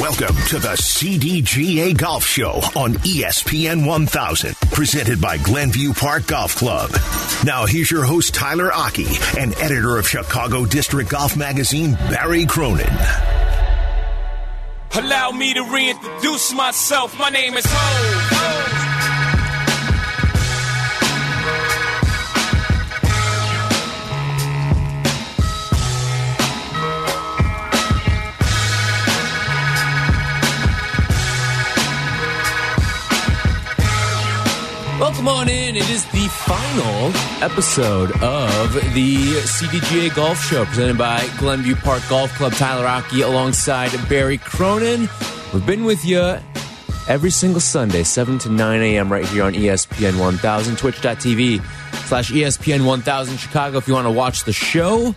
Welcome to the CDGA Golf Show on ESPN 1000, presented by Glenview Park Golf Club. Now, here's your host, Tyler Aki, and editor of Chicago District Golf Magazine, Barry Cronin. Allow me to reintroduce myself. My name is Ho. Welcome on in. It is the final episode of the CDGA Golf Show presented by Glenview Park Golf Club. Tyler Aki alongside Barry Cronin. We've been with you every single Sunday, 7 to 9 a.m. right here on ESPN 1000, twitch.tv slash ESPN 1000 Chicago if you want to watch the show.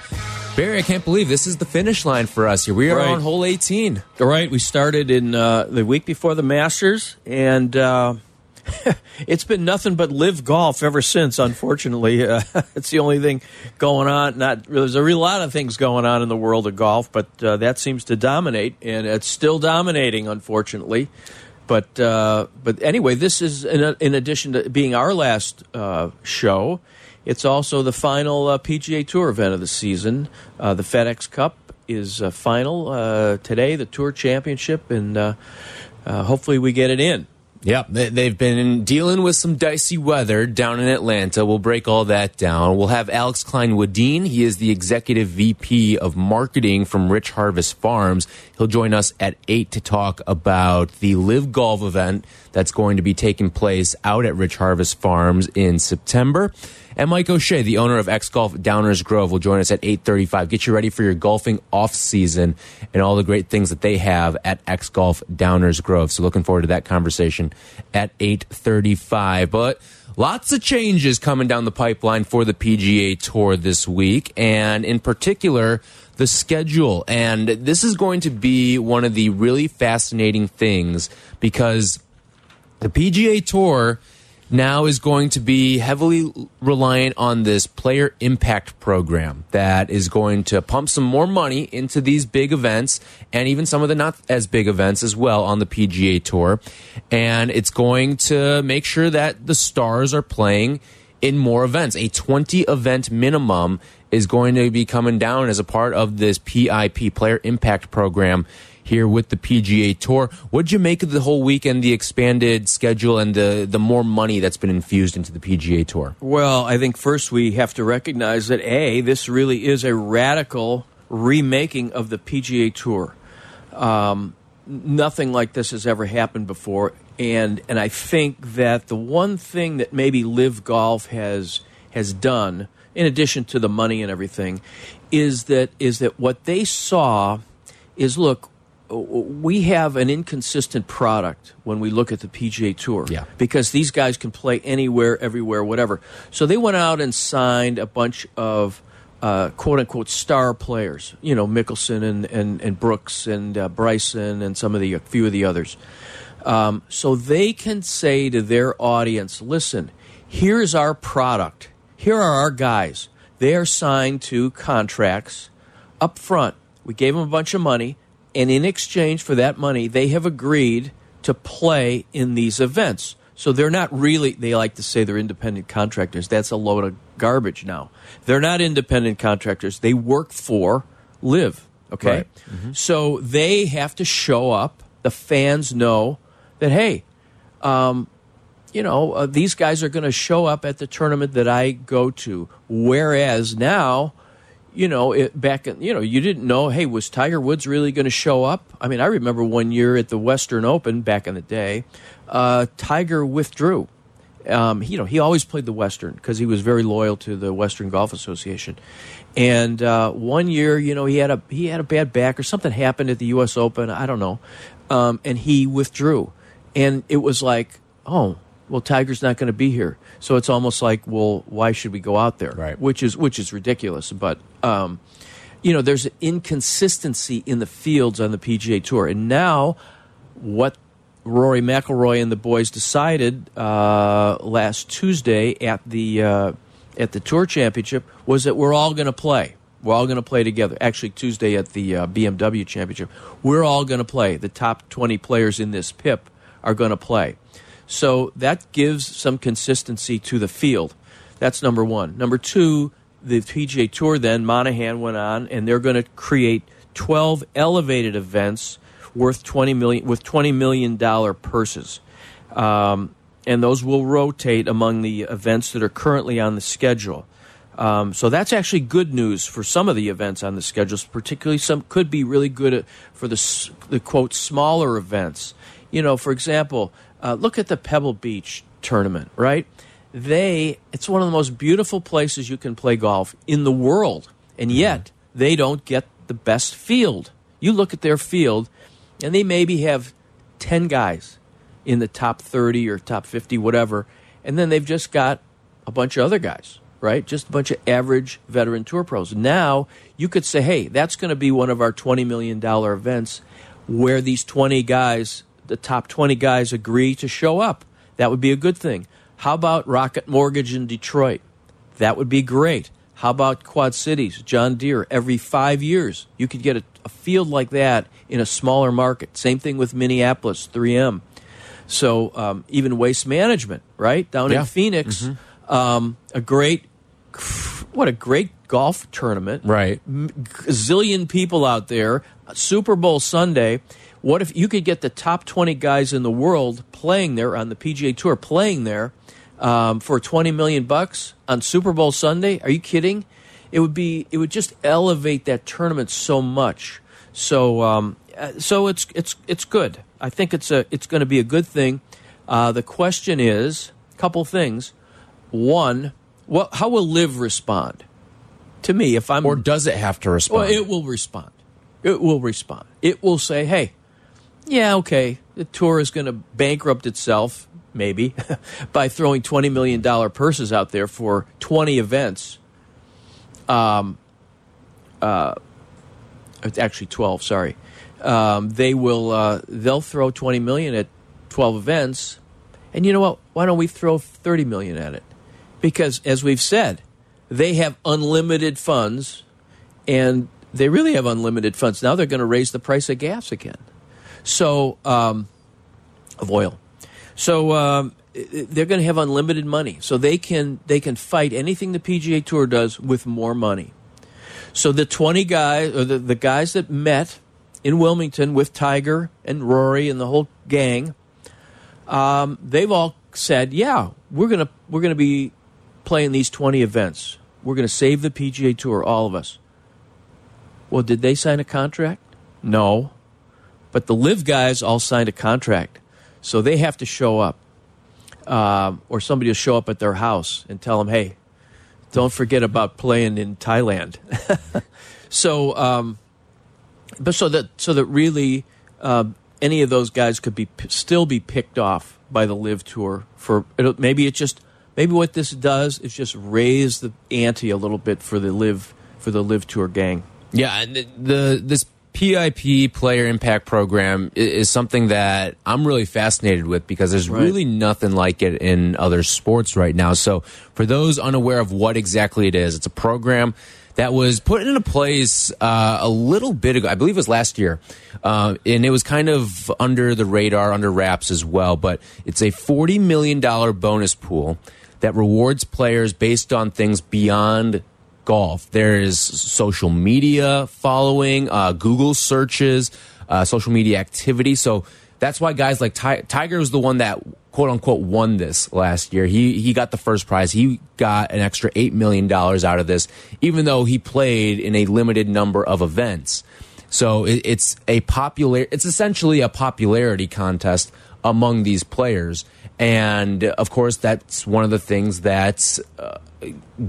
Barry, I can't believe this is the finish line for us here. We are Right. on hole 18. All right, we started in uh, the week before the Masters, and uh, it's been nothing but LIV Golf ever since. Unfortunately, uh, it's the only thing going on. Not there's a real lot of things going on in the world of golf, but uh, that seems to dominate, and it's still dominating, unfortunately. But uh, but anyway, this is in, in addition to being our last uh, show. It's also the final uh, PGA Tour event of the season. Uh, the FedEx Cup is final today, the Tour Championship, and hopefully we get it in. Yep, they- they've been dealing with some dicey weather down in Atlanta. We'll break all that down. We'll have Alex Klein Wadine. He is the executive VP of marketing from Rich Harvest Farms. He'll join us at 8 to talk about the LIV Golf event that's going to be taking place out at Rich Harvest Farms in September. And Mike O'Shea, the owner of X Golf Downers Grove, will join us at 8:35. Get you ready for your golfing off season and all the great things that they have at X Golf Downers Grove. So looking forward to that conversation at 8:35. But lots of changes coming down the pipeline for the PGA Tour this week, and in particular the schedule. And this is going to be one of the really fascinating things because the PGA Tour now is going to be heavily reliant on this player impact program that is going to pump some more money into these big events and even some of the not as big events as well on the PGA Tour. And it's going to make sure that the stars are playing in more events. A 20 event minimum is going to be coming down as a part of this PIP player impact program here with the PGA Tour. What'd you make of the whole weekend, the expanded schedule, and the the more money that's been infused into the PGA Tour? Well, I think first we have to recognize that A, this really is a radical remaking of the PGA Tour. Um, nothing like this has ever happened before, and and I think that the one thing that maybe LIV Golf has has done, in addition to the money and everything, is that is that what they saw is look. We have an inconsistent product when we look at the PGA Tour Yeah. because these guys can play anywhere, everywhere, whatever. So they went out and signed a bunch of uh, quote unquote star players, you know, Mickelson and, and, and Brooks and uh, Bryson and some of the a few of the others. Um, so they can say to their audience, listen, here's our product. Here are our guys. They are signed to contracts up front. We gave them a bunch of money, and in exchange for that money, they have agreed to play in these events. So they're not really, they like to say they're independent contractors. That's a load of garbage now. They're not independent contractors. They work for LIV. Okay? Right. So they have to show up. The fans know that, hey, um, you know, uh, these guys are going to show up at the tournament that I go to. Whereas now, you know, it, back in, you know, you didn't know, hey, was Tiger Woods really going to show up? I mean, I remember one year at the Western Open back in the day, uh, Tiger withdrew. Um, he, you know, he always played the Western because he was very loyal to the Western Golf Association. And uh, one year, you know, he had a he had a bad back or something happened at the U.S. Open. I don't know, um, and he withdrew. And it was like, oh, well, Tiger's not going to be here. So it's almost like, well, why should we go out there? Right. Which is which is ridiculous. But um, you know, there's inconsistency in the fields on the PGA Tour, and now what Rory McIlroy and the boys decided uh, last Tuesday at the uh, at the Tour Championship was that we're all going to play. We're all going to play together. Actually, Tuesday at the uh, BMW Championship, we're all going to play. The top 20 players in this PIP are going to play. So that gives some consistency to the field. That's number one. Number two, the PGA Tour then, Monahan went on, and they're going to create 12 elevated events worth 20 million, with $20 million purses. Um, and those will rotate among the events that are currently on the schedule. Um, so that's actually good news for some of the events on the schedules, particularly some could be really good for the, the quote smaller events. You know, for example, uh, look at the Pebble Beach tournament, right? They it's one of the most beautiful places you can play golf in the world, and yet they don't get the best field. You look at their field, and they maybe have ten guys in the top thirty or top fifty, whatever, and then they've just got a bunch of other guys right? Just a bunch of average veteran tour pros. Now you could say, hey, that's going to be one of our $20 million events where these 20 guys, the top 20 guys, agree to show up. That would be a good thing. How about Rocket Mortgage in Detroit? That would be great. How about Quad Cities, John Deere? Every five years, you could get a, a field like that in a smaller market. Same thing with Minneapolis, 3M. So um, even waste management, right down Yeah. in Phoenix, um, a great, what a great golf tournament, Right. Zillion people out there. Super Bowl Sunday. What if you could get the top twenty guys in the world playing there on the PGA Tour, playing there um, for twenty million bucks on Super Bowl Sunday? Are you kidding? It would be. It would just elevate that tournament so much. So, um, uh, so it's it's it's good. I think it's a it's going to be a good thing. Uh, the question is a couple things. One, what how will LIV respond? To me, if I'm Or does it have to respond? well, it will respond. It will respond. It will say, "Hey, yeah, okay, the tour is going to bankrupt itself, maybe, by throwing twenty million dollar purses out there for twenty events." Um, uh, it's actually twelve. Sorry, um, they will. Uh, they'll throw twenty million at twelve events, and you know what? Why don't we throw thirty million at it? Because, as we've said, they have unlimited funds and they really have unlimited funds. Now they're going to raise the price of gas again, so um, of oil. So um, they're going to have unlimited money, so they can they can fight anything the PGA Tour does with more money. So the twenty guys, or the, the guys that met in Wilmington with Tiger and Rory and the whole gang, um, they've all said, "Yeah, we're gonna we're gonna be playing these twenty events. We're gonna save the PGA Tour, all of us." Well, did they sign a contract? No. But the LIV guys all signed a contract. So they have to show up. Um, or somebody will show up at their house and tell them, hey, don't forget about playing in Thailand. so, um, but so that, so that really um, any of those guys could be still be picked off by the LIV tour for maybe it just maybe what this does is just raise the ante a little bit for the LIV for the LIV tour gang. Yeah, the this PIP player impact program is something that I'm really fascinated with because there's Right. really nothing like it in other sports right now. So for those unaware of what exactly it is, it's a program that was put into place uh, a little bit ago. I believe it was last year, uh, and it was kind of under the radar, under wraps as well. But it's a forty million dollar bonus pool that rewards players based on things beyond golf. There is social media following, uh, Google searches, uh, social media activity. So that's why guys like Ti- Tiger was the one that quote unquote won this last year. He he got the first prize. He got an extra eight million dollars out of this, even though he played in a limited number of events. So it, it's a popular. It's essentially a popularity contest among these players, and of course that's one of the things that uh,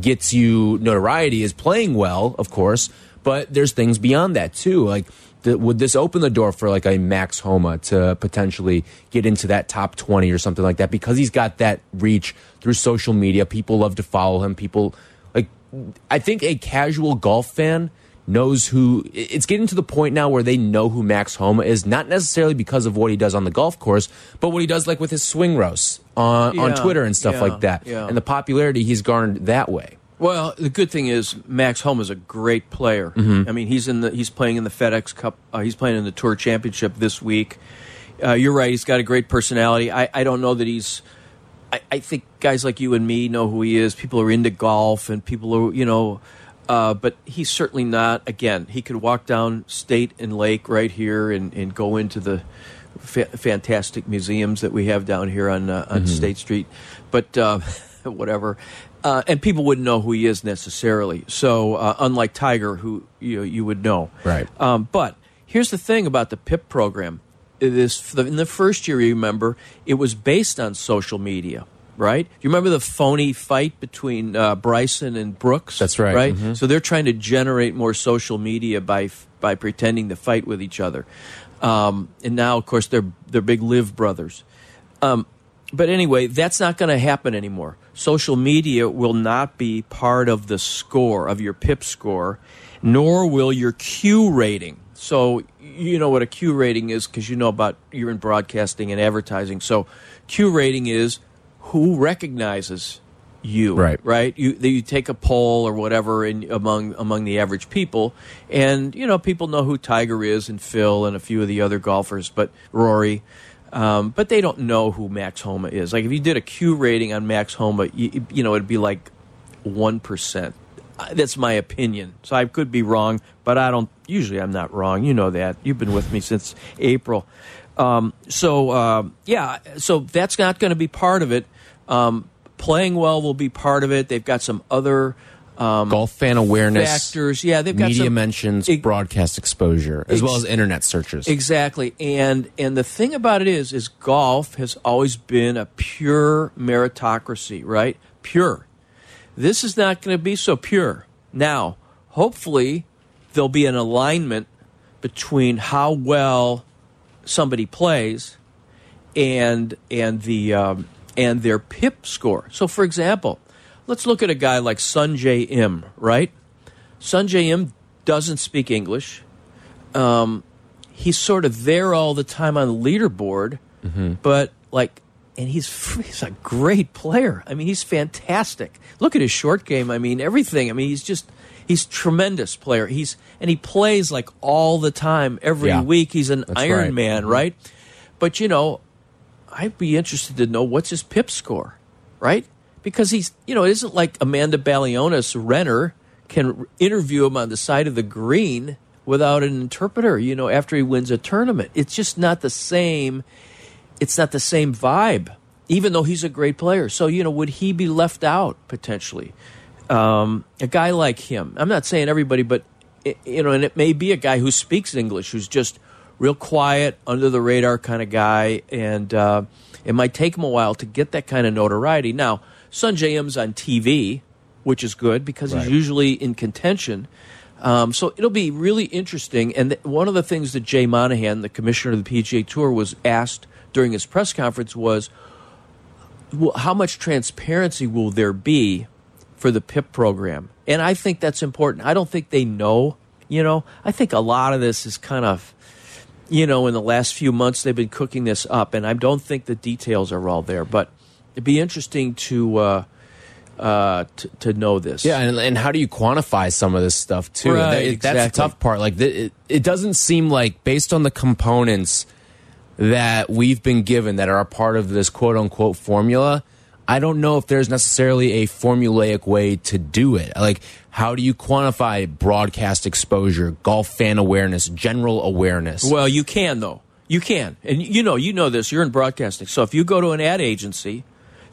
gets you notoriety is playing well, of course. But there's things beyond that too. Like, would this open the door for like a Max Homa to potentially get into that top 20 or something like that? Because he's got that reach through social media. People love to follow him. People like. I think a casual golf fan knows who it's getting to the point now where they know who Max Homa is, not necessarily because of what he does on the golf course, but what he does like with his swing roasts on, on Twitter and stuff yeah, like that. yeah. And the popularity he's garnered that way. Well, the good thing is Max Homa is a great player. I mean, he's in the he's playing in the FedEx Cup. Uh, he's playing in the Tour Championship this week. Uh, you're right. He's got a great personality. I, I don't know that he's. I, I think guys like you and me know who he is. People are into golf, and people are you know. Uh, but he's certainly not. Again, he could walk down State and Lake right here and, and go into the fa- fantastic museums that we have down here on uh, on State Street. But uh, whatever, uh, and people wouldn't know who he is necessarily. So uh, unlike Tiger, who you you would know, Right. Um, but here's the thing about the PIP program: it is in the first year. You remember it was based on social media. Right? Do You remember the phony fight between uh, Bryson and Brooks? That's right. Right. Mhm. So they're trying to generate more social media by by pretending to fight with each other. Um, and now, of course, they're they're big LIV brothers. Um, but anyway, that's not going to happen anymore. Social media will not be part of the score of your PIP score, nor will your Q rating. So you know what a Q rating is because you know about you're in broadcasting and advertising. So Q rating is who recognizes you Right. right? You you take a poll or whatever in among among the average people. And you know people know who Tiger is and Phil and a few of the other golfers but Rory um, but they don't know who Max Homa is. Like if you did a Q rating on Max Homa you, you know it'd be like 1% Uh, that's my opinion. So I could be wrong but I don't usually I'm not wrong. You know that. You've been with me since April. Um, so um yeah so that's not going to be part of it um, playing well will be part of it they've got some other um, Golf fan awareness, factors yeah they've got media some, mentions, Ex- broadcast exposure, as well as internet searches. Exactly. And and the thing about it is is golf has always been a pure meritocracy, right? Pure. This is not going to be so pure. Now, hopefully there'll be an alignment between how well somebody plays and and the um, and their PIP score. So for example, let's look at a guy like Sungjae Im, right? Sungjae Im doesn't speak English um, he's sort of there all the time on the leaderboard, mm-hmm. but like, and he's he's a great player. I mean, he's fantastic. Look at his short game. I mean, everything. I mean, he's just he's tremendous player. He's and he plays like all the time, every Yeah. week. He's an That's Iron right. Man, mm-hmm. right? But you know, I'd be interested to know what's his PIP score, right? Because he's, you know, it isn't like Amanda Balionis Renner can interview him on the side of the green without an interpreter, you know, after he wins a tournament. It's just not the same. It's not the same vibe, even though he's a great player. So, you know, would he be left out potentially? Um, a guy like him. I'm not saying everybody, but, i- you know, and it may be a guy who speaks English, who's just real quiet, under the radar kind of guy, and uh, it might take him a while to get that kind of notoriety. Now, Sungjae Im's on TV, which is good because he's usually in contention. Um, so it'll be really interesting. And th- one of the things that Jay Monahan, the commissioner of the PGA Tour, was asked during his press conference was, well, how much transparency will there be for the PIP program? And I think that's important. I don't think they know. You know, I think a lot of this is kind of, you know, in the last few months they've been cooking this up, and I don't think the details are all there. But it'd be interesting to uh, uh, to, to know this. Yeah, and, and how do you quantify some of this stuff too? Right, That- That's the tough part. Like, it, it doesn't seem like based on the components that we've been given that are a part of this quote unquote formula. I don't know if there's necessarily a formulaic way to do it. Like, how do you quantify broadcast exposure, golf fan awareness, general awareness? Well, you can though. You can, and you know, you know this. You're in broadcasting, so if you go to an ad agency,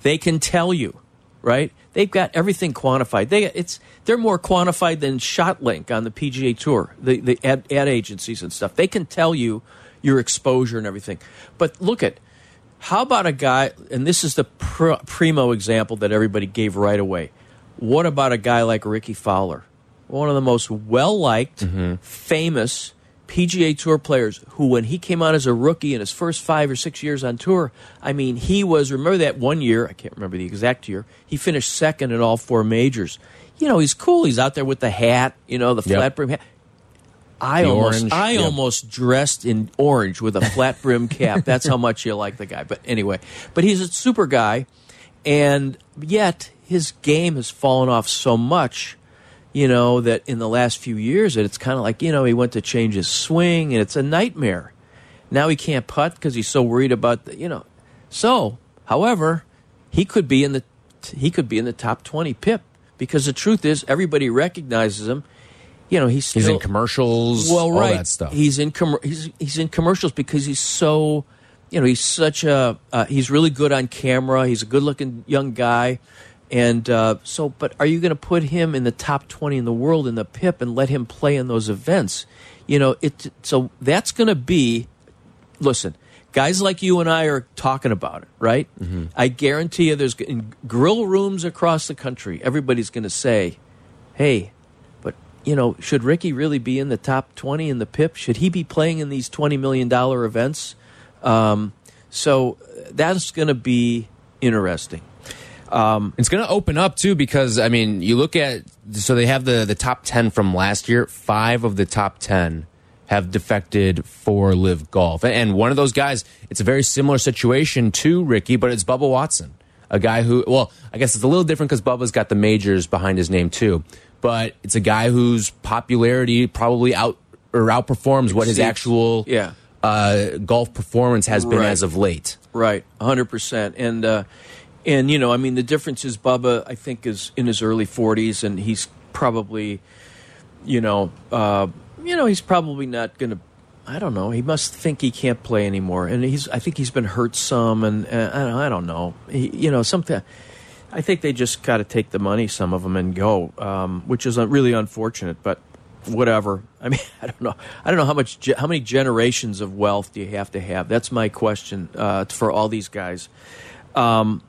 they can tell you, right? They've got everything quantified. They it's they're more quantified than ShotLink on the PGA Tour. The the ad, ad agencies and stuff. They can tell you your exposure and everything. But look at how about a guy, and this is the pr- primo example that everybody gave right away. What about a guy like Rickie Fowler, one of the most well liked, mm-hmm. famous PGA Tour players who, when he came out as a rookie in his first five or six years on tour, I mean, he was, remember that one year, I can't remember the exact year, he finished second in all four majors. You know, he's cool. He's out there with the hat, you know, the Yep. flat brim hat. I The almost, orange, I yep. almost dressed in orange with a flat brim cap. That's how much you like the guy. But anyway, but he's a super guy, and yet his game has fallen off so much, you know, that in the last few years, that it's kind of like you know he went to change his swing, and it's a nightmare. Now he can't putt because he's so worried about the, you know. So, however, he could be in the he could be in the top twenty pip because the truth is everybody recognizes him. You know, he's still, He's in commercials, well, all right. that stuff. He's in com- he's he's in commercials because he's so, you know, he's such a uh, he's really good on camera. He's a good looking young guy, and uh, so. But are you going to put him in the top twenty in the world in the PIP and let him play in those events? You know, it. So that's going to be. Listen, guys like you and I are talking about it, right? I guarantee you, there's in grill rooms across the country. Everybody's going to say, "Hey." But you know, should Rickie really be in the top twenty in the PIP? Should he be playing in these twenty million dollar events? Um, so that's going to be interesting. It's going to open up too because I mean, you look at so they have the the top 10 from last year, 5 of the top 10 have defected for LIV Golf. And one of those guys, it's a very similar situation to Rickie, but it's Bubba Watson. A guy who well, I guess it's a little different cuz Bubba's got the majors behind his name too. But it's a guy whose popularity probably out or outperforms what his actual yeah. uh, golf performance has been Right. as of late. Right, hundred percent, and uh, and you know, I mean, the difference is Bubba. I think is in his early forties, and he's probably, you know, uh, you know, he's probably not going to. I don't know. He must think he can't play anymore, and he's. I think he's been hurt some, and I, don't, I don't know. He, you know, something. I think they just got to take the money, some of them, and go, um, which is uh, really unfortunate. But whatever. I mean, I don't know. I don't know how much, how many generations of wealth do you have to have? That's my question uh, for all these guys. Um,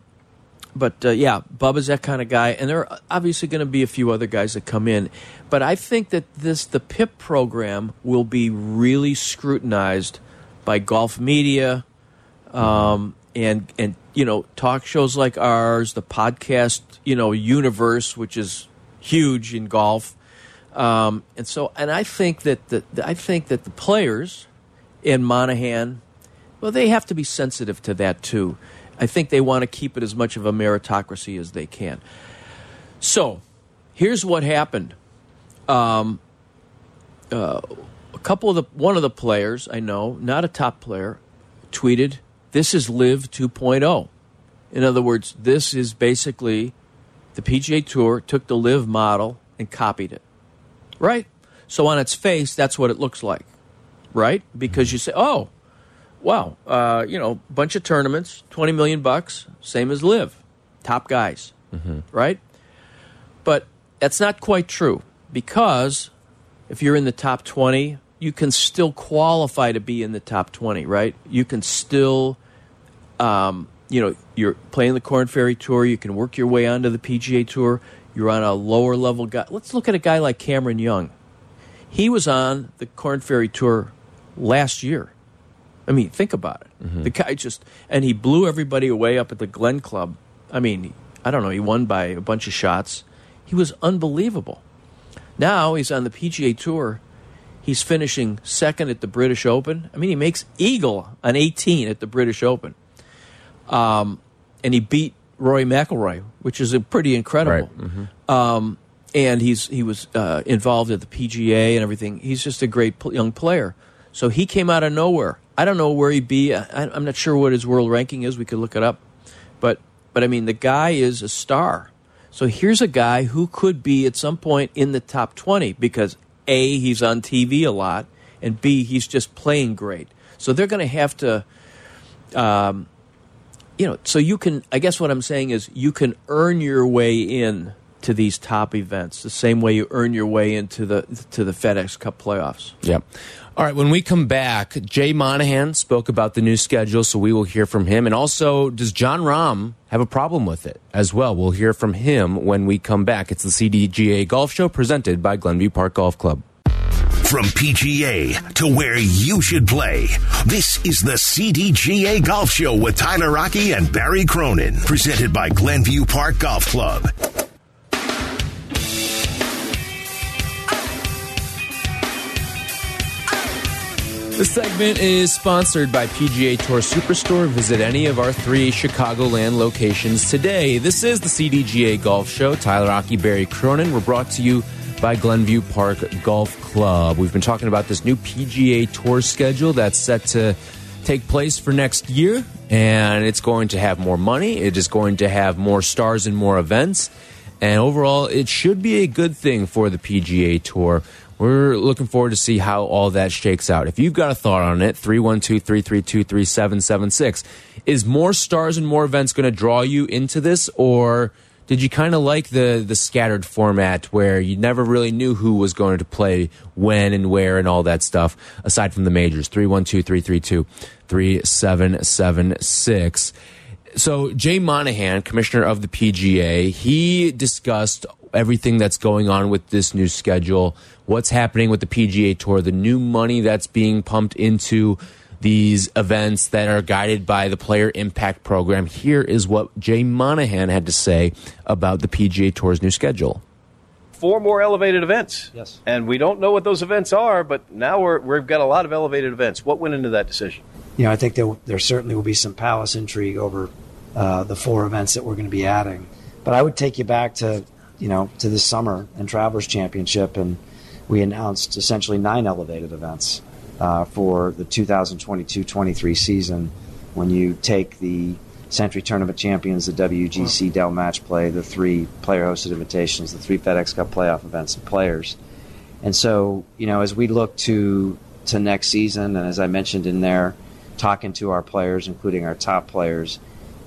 but uh, yeah, Bubba's that kind of guy, and there are obviously going to be a few other guys that come in. But I think that this the PIP program will be really scrutinized by golf media, um, and and you know talk shows like ours, the podcast you know universe, which is huge in golf, um, and so and I think that the, I think that the players in Monahan, well, they have to be sensitive to that too. I think they want to keep it as much of a meritocracy as they can. So, here's what happened. Um, uh, a couple of the one of the players I know, not a top player, tweeted, "This is LIV 2.0." In other words, this is basically the PGA Tour took the LIV model and copied it. Right? So on its face, that's what it looks like. Right? Because you say, "Oh, wow, uh, you know, bunch of tournaments, 20 million bucks, same as LIV. Top guys." Right? But that's not quite true because if you're in the top 20, you can still qualify to be in the top 20, right? You can still, um, you know, you're playing the Corn Ferry Tour. You can work your way onto the PGA Tour. You're on a lower level guy. Let's look at a guy like Cameron Young. He was on the Corn Ferry Tour last year. I mean, think about it. The guy just, and he blew everybody away up at the Glen Club. I mean, I don't know, he won by a bunch of shots. He was unbelievable. Now he's on the PGA Tour. He's finishing second at the British Open. I mean, he makes eagle on 18 at the British Open. Um, and he beat Rory McIlroy, which is a pretty incredible. Um, and he's he was uh, involved at the PGA and everything. He's just a great young player. So he came out of nowhere. I don't know where he'd be. I, I'm not sure what his world ranking is. We could look it up. But but I mean, the guy is a star. So here's a guy who could be at some point in the top 20 because A, he's on TV a lot, and B, he's just playing great. So they're going to have to, um, you know, so you can, I guess what I'm saying is you can earn your way in to these top events the same way you earn your way into the to the FedEx Cup playoffs. Yep. All right, when we come back, Jay Monahan spoke about the new schedule, so we will hear from him. And also, does Jon Rahm have a problem with it as well? We'll hear from him when we come back. It's the CDGA Golf Show presented by Glenview Park Golf Club. From PGA to where you should play, this is the CDGA Golf Show with Tyler Aki and Barry Cronin, presented by Glenview Park Golf Club. This segment is sponsored by PGA Tour Superstore. Visit any of our three Chicagoland locations today. This is the CDGA Golf Show. Tyler Aki, Barry Cronin. We're brought to you by Glenview Park Golf Club. We've been talking about this new PGA Tour schedule that's set to take place for next year, and it's going to have more money. It is going to have more stars and more events. And overall, it should be a good thing for the PGA Tour. We're looking forward to see how all that shakes out. If you've got a thought on it, 312 332 3776. Is more stars and more events going to draw you into this, or did you kind of like the, the scattered format where you never really knew who was going to play when and where and all that stuff, aside from the majors? 312 332 3776. So, Jay Monahan, commissioner of the PGA, he discussed everything that's going on with this new schedule, what's happening with the PGA Tour, the new money that's being pumped into these events that are guided by the Player Impact Program. Here is what Jay Monahan had to say about the PGA Tour's new schedule. Four more elevated events. Yes. And we don't know what those events are, but now we're, we've got a lot of elevated events. What went into that decision? You know, I think there, there certainly will be some palace intrigue over uh, the four events that we're going to be adding. But I would take you back to, you know, to this summer and Travelers Championship, and we announced essentially nine elevated events uh, for the 2022-23 season. When you take the Sentry Tournament champions, the WGC Dell Match Play, the three player-hosted invitations, the three FedEx Cup playoff events, and players. And so, you know, as we look to to next season, and as I mentioned in there, talking to our players, including our top players,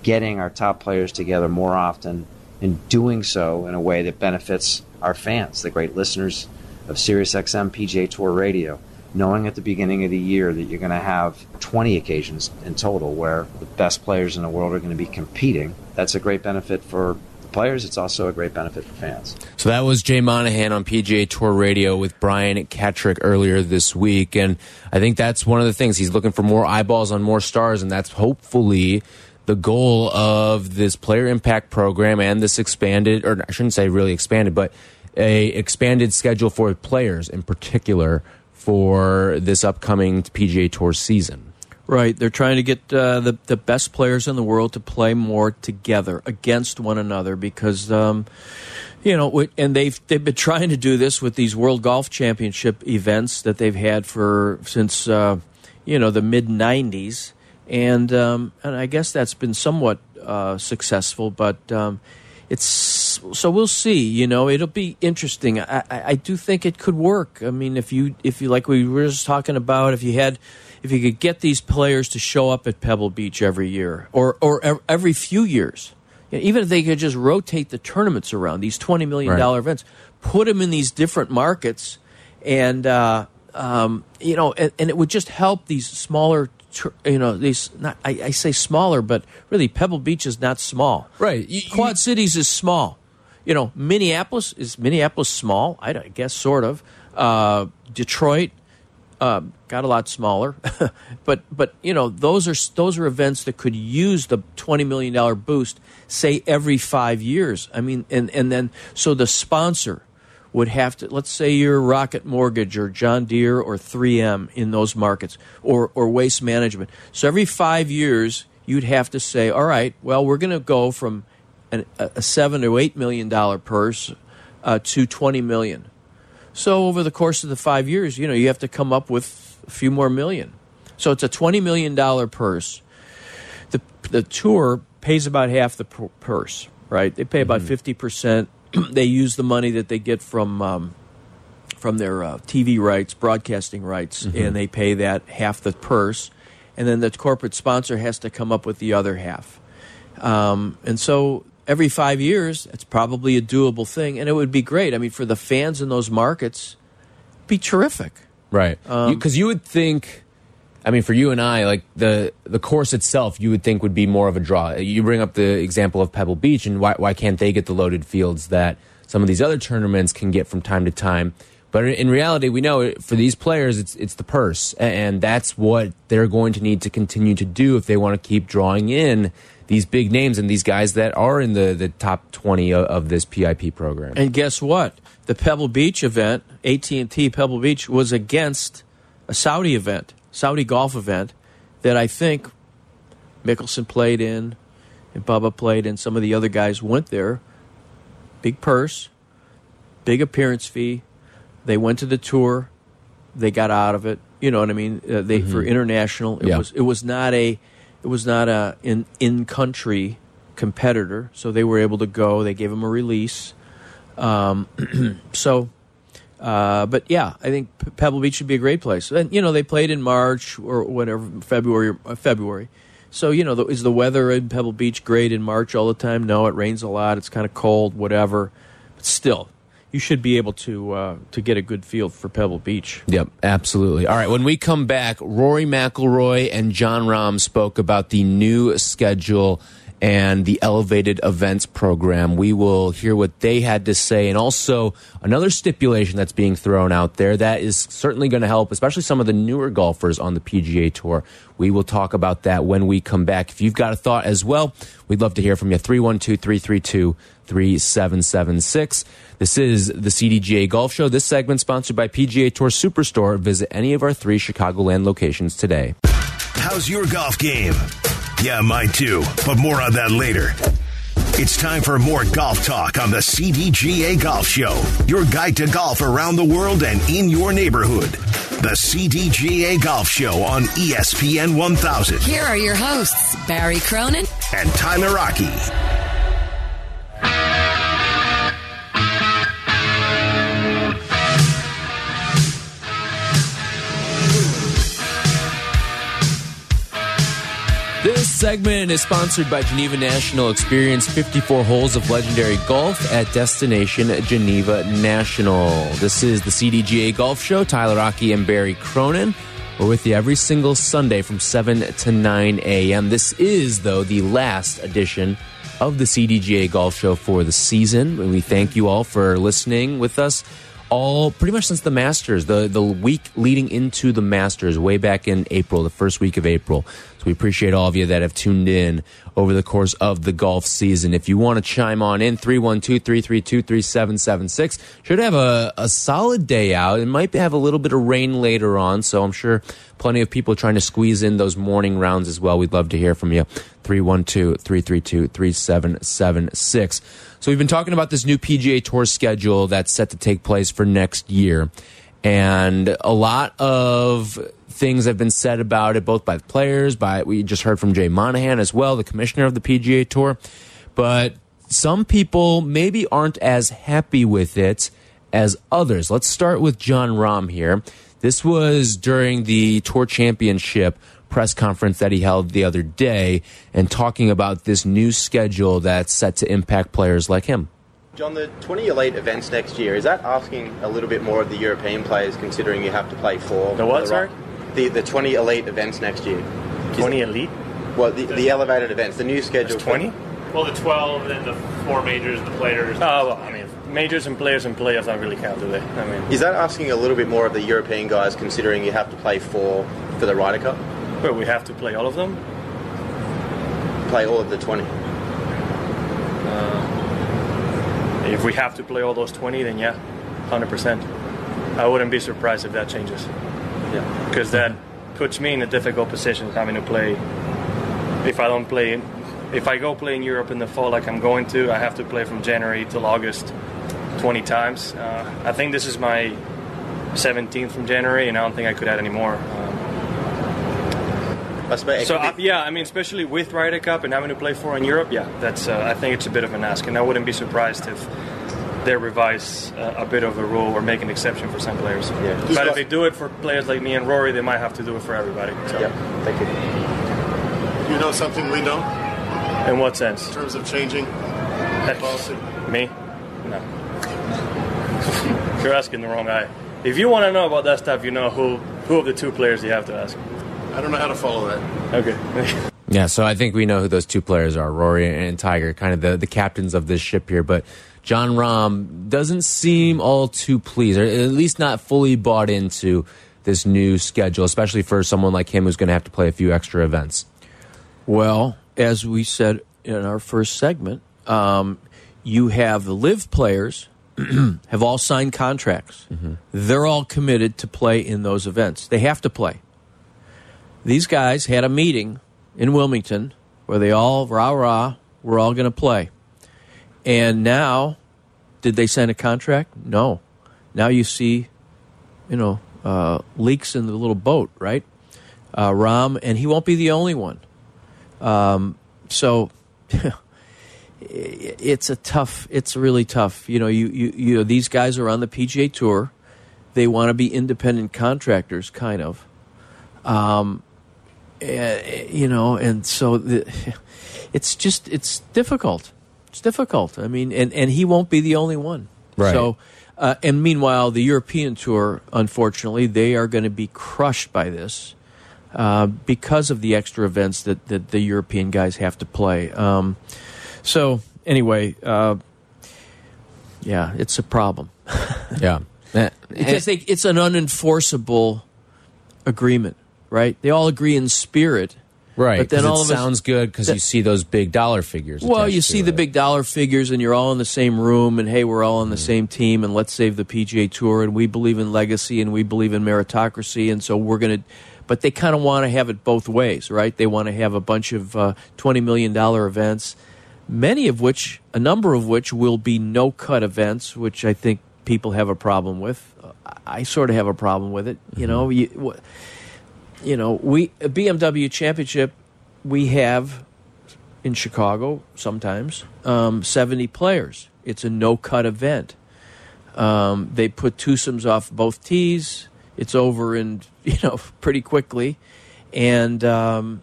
getting our top players together more often, and doing so in a way that benefits our fans, the great listeners of SiriusXM PGA Tour Radio. Knowing at the beginning of the year that you're going to have 20 occasions in total where the best players in the world are going to be competing, that's a great benefit for the players. It's also a great benefit for fans. So that was Jay Monahan on PGA Tour Radio with Brian Katrek earlier this week. And I think that's one of the things. He's looking for more eyeballs on more stars, and that's hopefully the goal of this player impact program and this expanded, or I shouldn't say really expanded, but a expanded schedule for players in particular for this upcoming PGA Tour season. Right. They're trying to get uh, the the best players in the world to play more together against one another because, um, you know, and they've they've been trying to do this with these World Golf Championship events that they've had for since uh, you know the mid '90s, and um, and I guess that's been somewhat uh, successful, but. Um, it's so we'll see. You know, it'll be interesting. I, I, I do think it could work. I mean, if you if you like we were just talking about, if you had if you could get these players to show up at Pebble Beach every year or or every few years, even if they could just rotate the tournaments around these twenty million dollar right. events, put them in these different markets, and uh, um, you know, and, and, it would just help these smaller. You know, these not I, I, say smaller, but really Pebble Beach is not small. Right, you, Quad you, Cities is small. You know, Minneapolis is Minneapolis small. I, I guess sort of. Uh, Detroit, uh, got a lot smaller, but but you know those are those are events that could use the twenty million dollar boost, say every five years. I mean, and and then so the sponsor would have to let's say you're Rocket Mortgage or John Deere or 3M in those markets or or Waste Management. So every five years you'd have to say, all right, well we're going to go from an, a seven or eight million dollar purse uh, to twenty million so over the course of the five years, you know, you have to come up with a few more million. So it's a twenty million dollar purse. The the tour pays about half the purse, right? They pay about mm-hmm. 50 mm -hmm. percent. they use the money that they get from um, from their uh, TV rights, broadcasting rights, mm -hmm. and they pay that half the purse, and then the corporate sponsor has to come up with the other half. Um, and so every five years, it's probably a doable thing, and it would be great. I mean, for the fans in those markets, be terrific. Right, because um, you, you would think. I mean, for you and I, like the the course itself, you would think would be more of a draw. You bring up the example of Pebble Beach, and why why can't they get the loaded fields that some of these other tournaments can get from time to time? But in reality, we know for these players, it's it's the purse, and that's what they're going to need to continue to do if they want to keep drawing in these big names and these guys that are in the, the top 20 of, of this PIP program. And guess what? The Pebble Beach event, AT&T Pebble Beach, was against a Saudi event. Saudi golf event that I think Mickelson played in, and Bubba played in. Some of the other guys went there. Big purse, big appearance fee. They went to the tour. They got out of it. You know what I mean? Uh, they for international. It Yeah. was it was not a it was not a in in country competitor. So they were able to go. They gave him a release. Um, so uh, but yeah, I think Pebble Beach should be a great place. And you know, they played in March or whatever, February. Uh, February. So you know, the, is the weather in Pebble Beach great in March all the time? No, it rains a lot. It's kind of cold, whatever. But still, you should be able to uh, to get a good feel for Pebble Beach. Yep, absolutely. All right, when we come back, Rory McIlroy and Jon Rahm spoke about the new schedule and the elevated events program. We will hear what they had to say and also another stipulation that's being thrown out there that is certainly going to help, especially some of the newer golfers on the PGA Tour. We will talk about that when we come back. If you've got a thought as well, we'd love to hear from you. 312 332 3776. This is the CDGA Golf Show. This segment sponsored by PGA Tour Superstore. Visit any of our three Chicagoland locations today. How's your golf game? Yeah, mine too, but more on that later. It's time for more golf talk on the CDGA Golf Show, your guide to golf around the world and in your neighborhood. The CDGA Golf Show on ESPN 1000 Here are your hosts, Barry Cronin and Tyler Aki. Segment is sponsored by Geneva National. Experience 54 holes of legendary golf at Destination Geneva National. This is the CDGA Golf Show. Tyler Aki and Barry Cronin. We're with you every single Sunday from 7 to 9 a.m. This is, though, the last edition of the CDGA Golf Show for the season. And we thank you all for listening with us all pretty much since the Masters, the the week leading into the Masters, way back in April, the first week of April. So we appreciate all of you that have tuned in over the course of the golf season. If you want to chime on in, 312-332-3776. Should have a, a solid day out. It might have a little bit of rain later on, so I'm sure plenty of people trying to squeeze in those morning rounds as well. We'd love to hear from you. 312-332-3776. So we've been talking about this new PGA Tour schedule that's set to take place for next year. And a lot of things have been said about it, both by the players, by we just heard from Jay Monahan as well, the commissioner of the PGA Tour. But some people maybe aren't as happy with it as others. Let's start with Jon Rahm here. This was during the Tour Championship press conference that he held the other day and talking about this new schedule that's set to impact players like him. Jon, the 20 elite events next year, is that asking a little bit more of the European players considering you have to play four? The what, for sorry? The, the 20 elite events next year. 20 elite? Well, the, the elevated events, the new schedule. 20? Well, the 12, then the four majors, the players. Oh, well, I mean, majors and players and playoffs don't really count, do they? I mean, Is that asking a little bit more of the European guys considering you have to play four for the Ryder Cup? But we have to play all of them. Play all of the 20. If we have to play all those 20, then yeah, 100%. I wouldn't be surprised if that changes. Yeah. Because that puts me in a difficult position having to play. If I don't play, if I go play in Europe in the fall like I'm going to, I have to play from January till August 20 times. Uh, I think this is my 17th from January, and I don't think I could add any more. Um, I suppose it So could uh, yeah, I mean, especially with Ryder Cup and having to play four in Europe, yeah, that's. Uh, I think it's a bit of an ask, and I wouldn't be surprised if they revise uh, a bit of a rule or make an exception for some players. Yeah. But if they do it for players like me and Rory, they might have to do it for everybody. So. yeah, thank you. You know something we don't In what sense? in terms of changing policy? me? No. You're asking the wrong guy. If you want to know about that stuff, you know who who of the two players you have to ask. I don't know how to follow that. Okay. Yeah, so I think we know who those two players are, Rory and Tiger, kind of the, the captains of this ship here. But Jon Rahm doesn't seem all too pleased, or at least not fully bought into this new schedule, especially for someone like him who's going to have to play a few extra events. Well, as we said in our first segment, um, you have the LIV players have all signed contracts. They're all committed to play in those events. They have to play. These guys had a meeting in Wilmington where they all rah rah, we're all going to play. And now, did they sign a contract? No. Now you see, you know, uh, leaks in the little boat, right? Uh, Rahm, and he won't be the only one. Um, so it's a tough. It's really tough. You know, you, you you know these guys are on the PGA Tour. They want to be independent contractors, kind of. Um, you know, and so the, it's just it's difficult. It's difficult. I mean, and and he won't be the only one. Right. So. Uh, and meanwhile, the European Tour, unfortunately, they are going to be crushed by this uh, because of the extra events that, that the European guys have to play. Um, so, anyway, uh, yeah, it's a problem. yeah. because they, it's an unenforceable agreement, right? They all agree in spirit. Right. But then all it of us- sounds good because you see those big dollar figures. Well, you see the it. big dollar figures, and you're all in the same room, and hey, we're all on the same team, and let's save the PGA Tour, and we believe in legacy, and we believe in meritocracy, and so we're going to. But they kind of want to have it both ways, right? They want to have a bunch of uh, twenty million dollar events, many of which, a number of which, will be no cut events, which I think people have a problem with. I sort of have a problem with it. You know, you, wh- you know, we a BMW Championship we have in Chicago sometimes um, seventy players. It's a no cut event. Um, they put twosomes off both tees. It's over in you know pretty quickly, and um,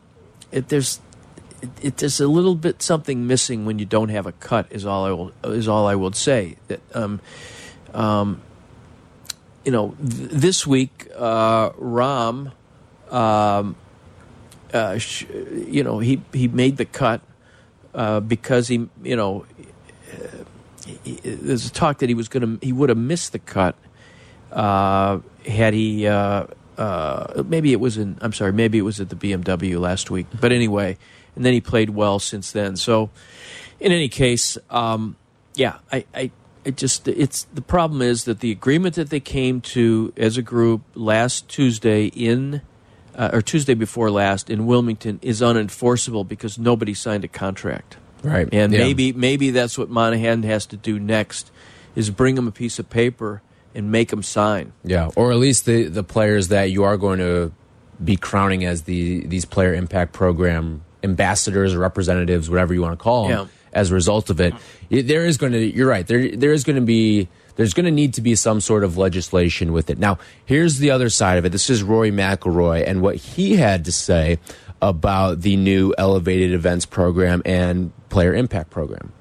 it, there's it, there's a little bit something missing when you don't have a cut. Is all I will is all I would say. That um, um, you know th- this week uh, Rahm. Um, uh, sh- you know, he he made the cut uh, because he, you know, he, there's a talk that he was going to he would have missed the cut uh, had he. Uh, uh, maybe it was in. I'm sorry. Maybe it was at the BMW last week. But anyway, and then he played well since then. So, in any case, um, yeah, I, I, it just it's the problem is that the agreement that they came to as a group last Tuesday in uh, or Tuesday before last in Wilmington is unenforceable because nobody signed a contract. Right. And Yeah. maybe maybe that's what Monahan has to do next is bring them a piece of paper and make them sign. Yeah, or at least the the players that you are going to be crowning as the these player impact program ambassadors or representatives, whatever you want to call them. Yeah. As a result of it, it- there is going to. You're right. There there is going to be. There's going to need to be some sort of legislation with it. Now, here's the other side of it. This is Rory McIlroy and what he had to say about the new elevated events program and player impact program.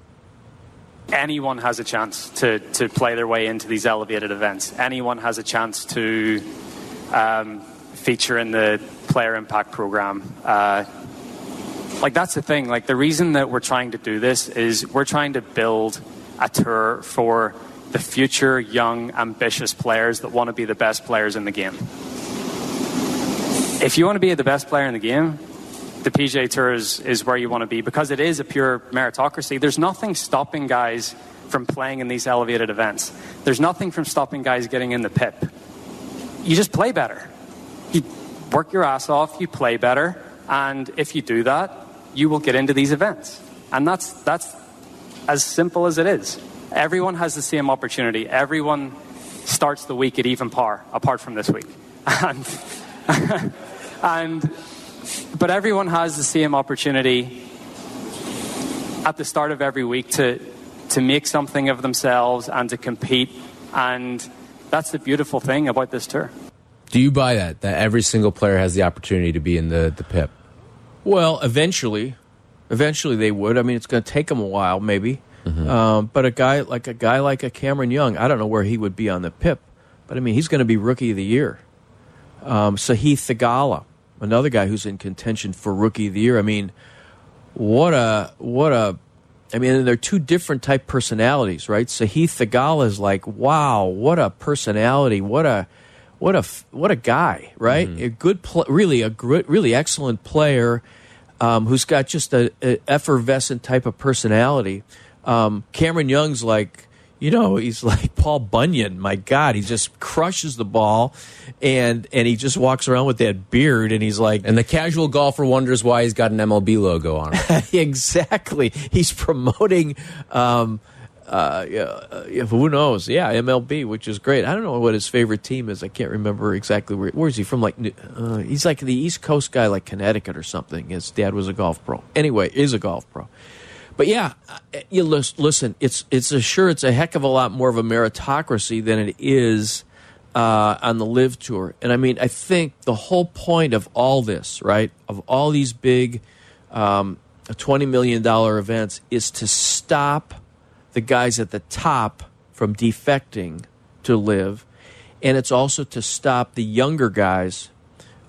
anyone has a chance to, to play their way into these elevated events. Anyone has a chance to um, feature in the player impact program. Uh, like that's the thing. Like the reason that we're trying to do this is we're trying to build a tour for the future young, ambitious players that want to be the best players in the game. If you want to be the best player in the game, the PGA Tour is, is where you want to be because it is a pure meritocracy. There's nothing stopping guys from playing in these elevated events. There's nothing from stopping guys getting in the pip. You just play better. You work your ass off, you play better, and if you do that, you will get into these events. And that's that's as simple as it is. Everyone has the same opportunity. Everyone starts the week at even par, apart from this week. And and but everyone has the same opportunity at the start of every week to to make something of themselves and to compete and that's the beautiful thing about this tour. Do you buy that? That every single player has the opportunity to be in the the pip. Well, eventually, eventually they would. I mean, it's going to take them a while, maybe. Um, but a guy like a guy like a Cameron Young, I don't know where he would be on the PIP, but I mean, he's going to be rookie of the year. Um, Sahith Theegala, another guy who's in contention for rookie of the year. I mean, what a what a. I mean, they're two different type personalities, right? Sahith Theegala is like, wow, what a personality, what a what a what a guy, right? A good, pl- really a gr- really excellent player um, who's got just a, a effervescent type of personality. Um, Cameron Young's like, you know, he's like Paul Bunyan. My God, he just crushes the ball, and and he just walks around with that beard, and he's like, And the casual golfer wonders why he's got an MLB logo on it. exactly. He's promoting. Um, uh, yeah, uh, who knows? Yeah, MLB, which is great. I don't know what his favorite team is. I can't remember exactly where. Where is he from? Like, uh, he's like the East Coast guy, like Connecticut or something. His dad was a golf pro. Anyway, is a golf pro. But yeah, uh, you listen. It's it's a sure it's a heck of a lot more of a meritocracy than it is uh, on the LIV tour. And I mean, I think the whole point of all this, right, of all these big um, twenty million dollar events, is to stop the guys at the top from defecting to LIV, and it's also to stop the younger guys.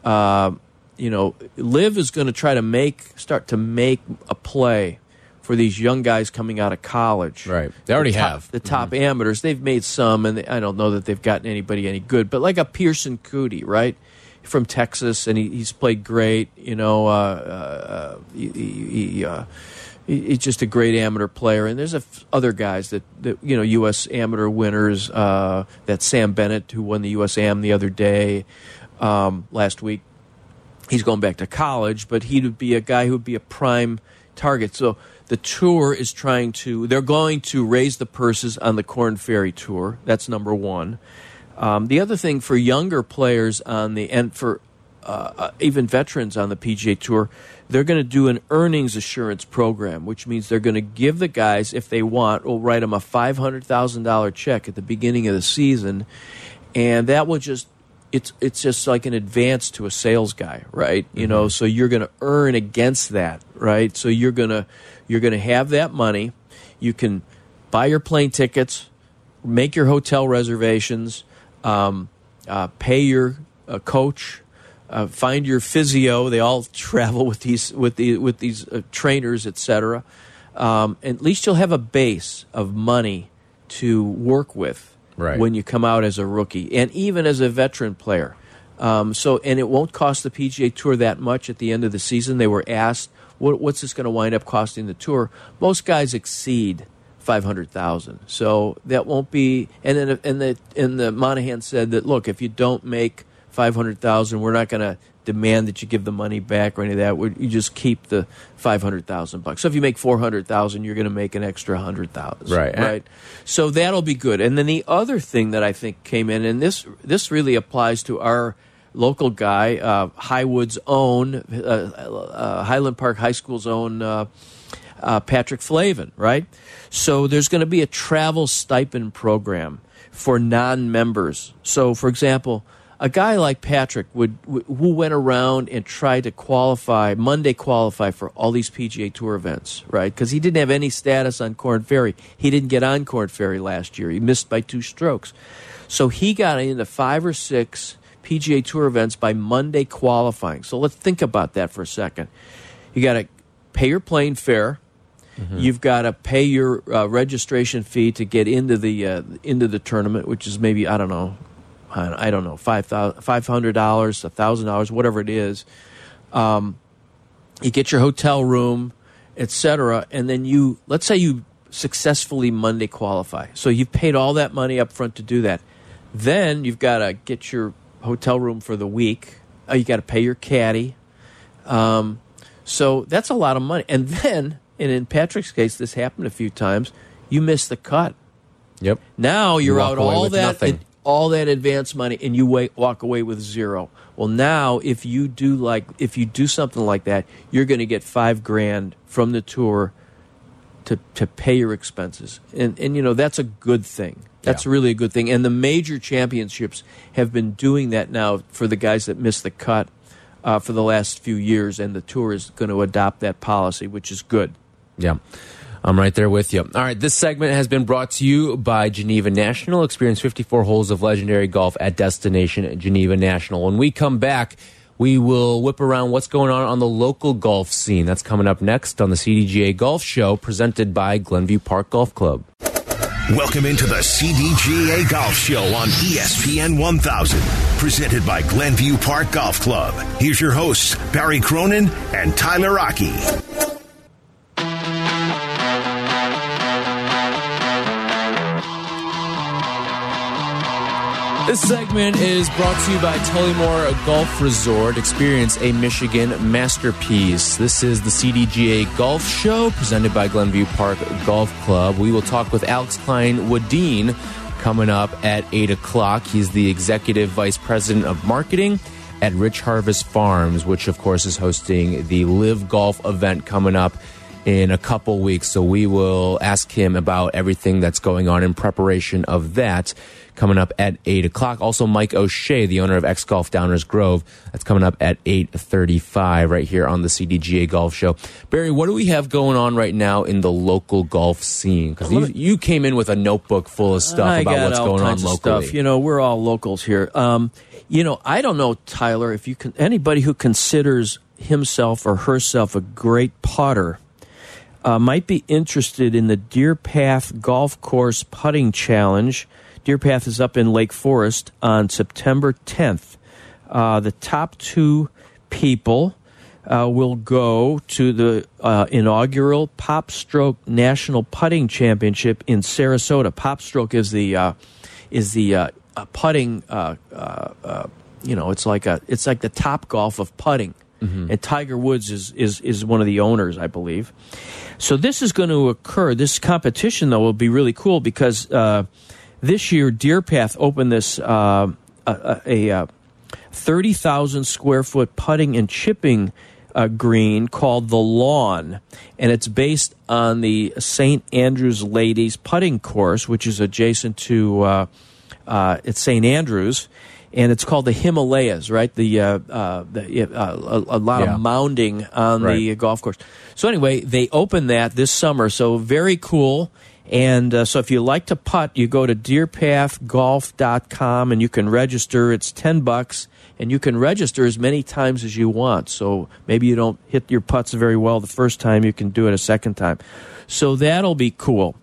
Uh, you know, LIV is going to try to make start to make a play for these young guys coming out of college. Right. They already the top, have. the top amateurs. They've made some, and they, I don't know that they've gotten anybody any good. But like a Pierceson Coody, right, from Texas, and he, he's played great. You know, uh, uh, he, he, uh, he's just a great amateur player. And there's a f- other guys that, that you know, U.S. amateur winners. Uh, that Sam Bennett who won the U.S. Am the other day, um, last week he's going back to college, but he would be a guy who would be a prime target. So the tour is trying to, they're going to raise the purses on the Corn Ferry Tour. That's number one. Um, the other thing for younger players on the, and for uh, uh, even veterans on the PGA Tour, they're going to do an earnings assurance program, which means they're going to give the guys, if they want, will write them a $500,000 check at the beginning of the season. And that will just it's it's just like an advance to a sales guy, right? You know, so you're going to earn against that, right? So you're going to you're going to have that money. You can buy your plane tickets, make your hotel reservations, um, uh, pay your uh, coach, uh, find your physio. They all travel with these with the with these uh, trainers, etc. Um, at least you'll have a base of money to work with Right. when you come out as a rookie and even as a veteran player. Um, so, and it won't cost the PGA Tour that much at the end of the season. They were asked, what, "What's this going to wind up costing the tour?" Most guys exceed five hundred thousand, so that won't be. And then, and the and the Monahan said that look, if you don't make five hundred thousand, we're not going to demand that you give the money back or any of that. we you just keep the five hundred thousand bucks. So if you make four hundred thousand, you're going to make an extra hundred thousand. Right. Right. So that'll be good. And then the other thing that I think came in, and this this really applies to our local guy, uh, Highwood's own, uh, uh, Highland Park High School's own. Uh, uh, Patrick Flavin, right? So there's going to be a travel stipend program for non-members. So, for example, a guy like Patrick would who went around and tried to qualify Monday qualify for all these PGA Tour events, right? Because he didn't have any status on Corn Ferry. He didn't get on Corn Ferry last year. He missed by two strokes. So he got into five or six PGA Tour events by Monday qualifying. So let's think about that for a second. You got to pay your plane fare. You've got to pay your uh, registration fee to get into the uh, into the tournament, which is maybe I don't know, I don't know five thousand five hundred dollars, a thousand dollars, whatever it is. Um, you get your hotel room, etc., and then you let's say you successfully Monday qualify. So you've paid all that money up front to do that. Then you've got to get your hotel room for the week. Uh, you got to pay your caddy. Um, so that's a lot of money. And then, and in Patrick's case, this happened a few times. You miss the cut. Yep. Now you're You out all that nothing. All that advance money, and you wa- walk away with zero. Well, now if you do like if you do something like that, you're going to get five grand from the tour to to pay your expenses, and and you know that's a good thing. That's really a good thing. And the major championships have been doing that now for the guys that missed the cut uh, for the last few years, and the tour is going to adopt that policy, which is good. Yeah. I'm right there with you. All right, this segment has been brought to you by Geneva National. Experience 54 holes of legendary golf at Destination Geneva National. When we come back, we will whip around what's going on on the local golf scene. That's coming up next on the CDGA Golf Show presented by Glenview Park Golf Club. Welcome into the CDGA Golf Show on ESPN 1000, presented by Glenview Park Golf Club. Here's your hosts, Barry Cronin and Tyler Aki. This segment is brought to you by Tullymore Golf Resort. Experience a Michigan masterpiece. This is the CDGA Golf Show presented by Glenview Park Golf Club. We will talk with Alex Klein Wadine coming up at 8 o'clock. He's the Executive Vice President of Marketing at Rich Harvest Farms, which, of course, is hosting the LIV Golf event coming up in a couple weeks. So we will ask him about everything that's going on in preparation of that coming up at 8 o'clock. Also, Mike O'Shea, the owner of X Golf Downers Grove, that's coming up at 8.35 right here on the CDGA Golf Show. Barry, what do we have going on right now in the local golf scene? Because you, you came in with a notebook full of stuff I about what's going on locally. Stuff. You know, we're all locals here. Um, you know, I don't know, Tyler, if you can, anybody who considers himself or herself a great putter uh, might be interested in the Deer Path Golf Course Putting Challenge. Deer Path is up in Lake Forest on September 10th. Uh, the top two people uh, will go to the uh, inaugural Pop Stroke National Putting Championship in Sarasota. Pop Stroke is the uh, is the uh, putting. You know, it's like a it's like the top golf of putting. And Tiger Woods is, is is one of the owners, I believe. So this is going to occur. This competition, though, will be really cool because uh, this year Deer Path opened this uh, a, a, thirty thousand square foot putting and chipping uh, green called the Lawn, and it's based on the St. Andrews Ladies Putting Course, which is adjacent to uh, uh, it's St. Andrews. And it's called the Himalayas, right? The, uh, uh, the uh, a, a lot Yeah. of mounding on the golf course. So anyway, they opened that this summer. So very cool. And uh, so if you like to putt, you go to deerpathgolf.com and you can register. It's 10 bucks and you can register as many times as you want. So maybe you don't hit your putts very well the first time, you can do it a second time. So that'll be cool.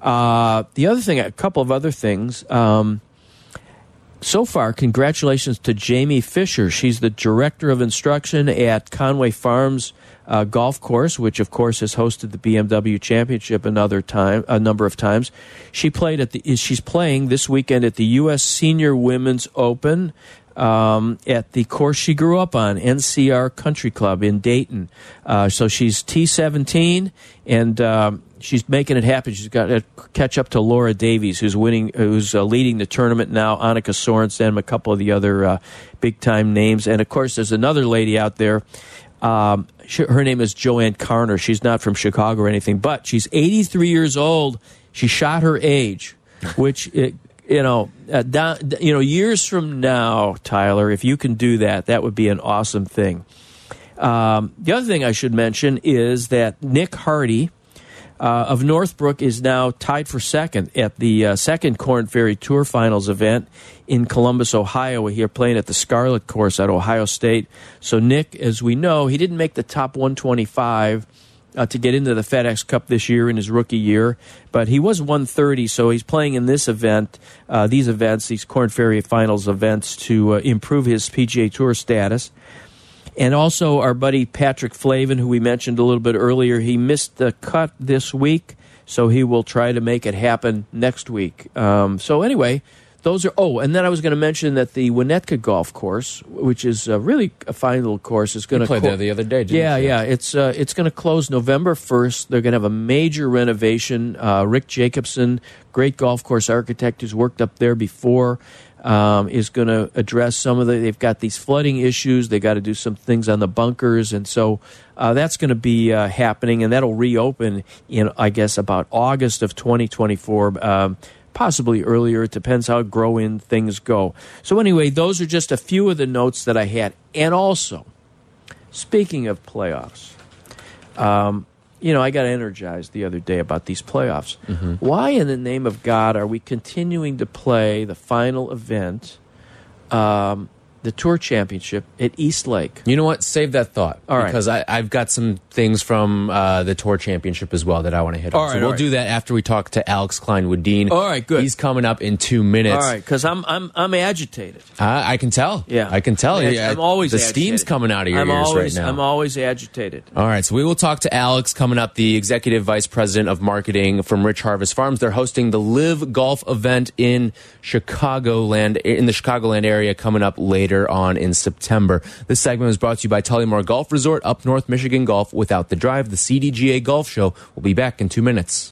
Uh, the other thing, a couple of other things. Um, so far, congratulations to Jamie Fisher. She's the director of instruction at Conway Farms uh, Golf Course, which of course has hosted the BMW Championship another time, a number of times. She played at the. She's playing this weekend at the U.S. Senior Women's Open. Um, at the course she grew up on, NCR Country Club in Dayton. Uh, so she's T17, and um, she's making it happen. She's got to catch up to Laura Davies, who's winning, who's uh, leading the tournament now. Annika Sorenstam, a couple of the other uh, big time names, and of course, there's another lady out there. Um, she, her name is JoAnne Carner. She's not from Chicago or anything, but she's 83 years old. She shot her age, which it, you know, uh, down, you know, years from now, Tyler, if you can do that, that would be an awesome thing. Um, the other thing I should mention is that Nick Hardy uh, of Northbrook is now tied for second at the uh, second Corn Ferry Tour Finals event in Columbus, Ohio. Here playing at the Scarlet Course at Ohio State. So Nick, as we know, he didn't make the top 125 uh, to get into the FedEx Cup this year in his rookie year, but he was 130. So he's playing in this event, uh, these events, these Corn Ferry Finals events, to uh, improve his PGA Tour status. And also, our buddy Patrick Flavin, who we mentioned a little bit earlier, he missed the cut this week, so he will try to make it happen next week. Um, so, anyway, those are. Oh, and then I was going to mention that the Winnetka Golf Course, which is uh, really a fine little course, is going to played there the other day, didn't yeah, you? yeah. It's uh, it's going to close November first. They're going to have a major renovation. Uh, Rick Jacobson, great golf course architect who's worked up there before, um, is going to address some of the. They've got these flooding issues. They got to do some things on the bunkers, and so uh, that's going to be uh, happening, and that'll reopen in I guess about August of 2024. Um, possibly earlier. It depends how grow in things go. So, anyway, those are just a few of the notes that I had. And also, speaking of playoffs, um, you know, I got energized the other day about these playoffs. Why, in the name of God, are we continuing to play the final event, um, the Tour Championship at East Lake. You know what? Save that thought. All right. Because I, I've got some things from uh, the Tour Championship as well that I want to hit All on. right, so we'll right. do that after we talk to Alex Klein Woodine. All right, good. He's coming up in two minutes. All right, because I'm I'm I'm agitated. I, I can tell. Yeah, I can tell. I'm, Yeah, I'm always the agitated. steam's coming out of your I'm ears always, right now. I'm always agitated. All right, so we will talk to Alex coming up, the executive vice president of marketing from Rich Harvest Farms. They're hosting the LIV Golf event in Chicagoland, in the Chicagoland area, coming up later on in September. This segment was brought to you by Tullymore Golf Resort, up North Michigan Golf without the drive. The CDGA Golf Show will be back in two minutes.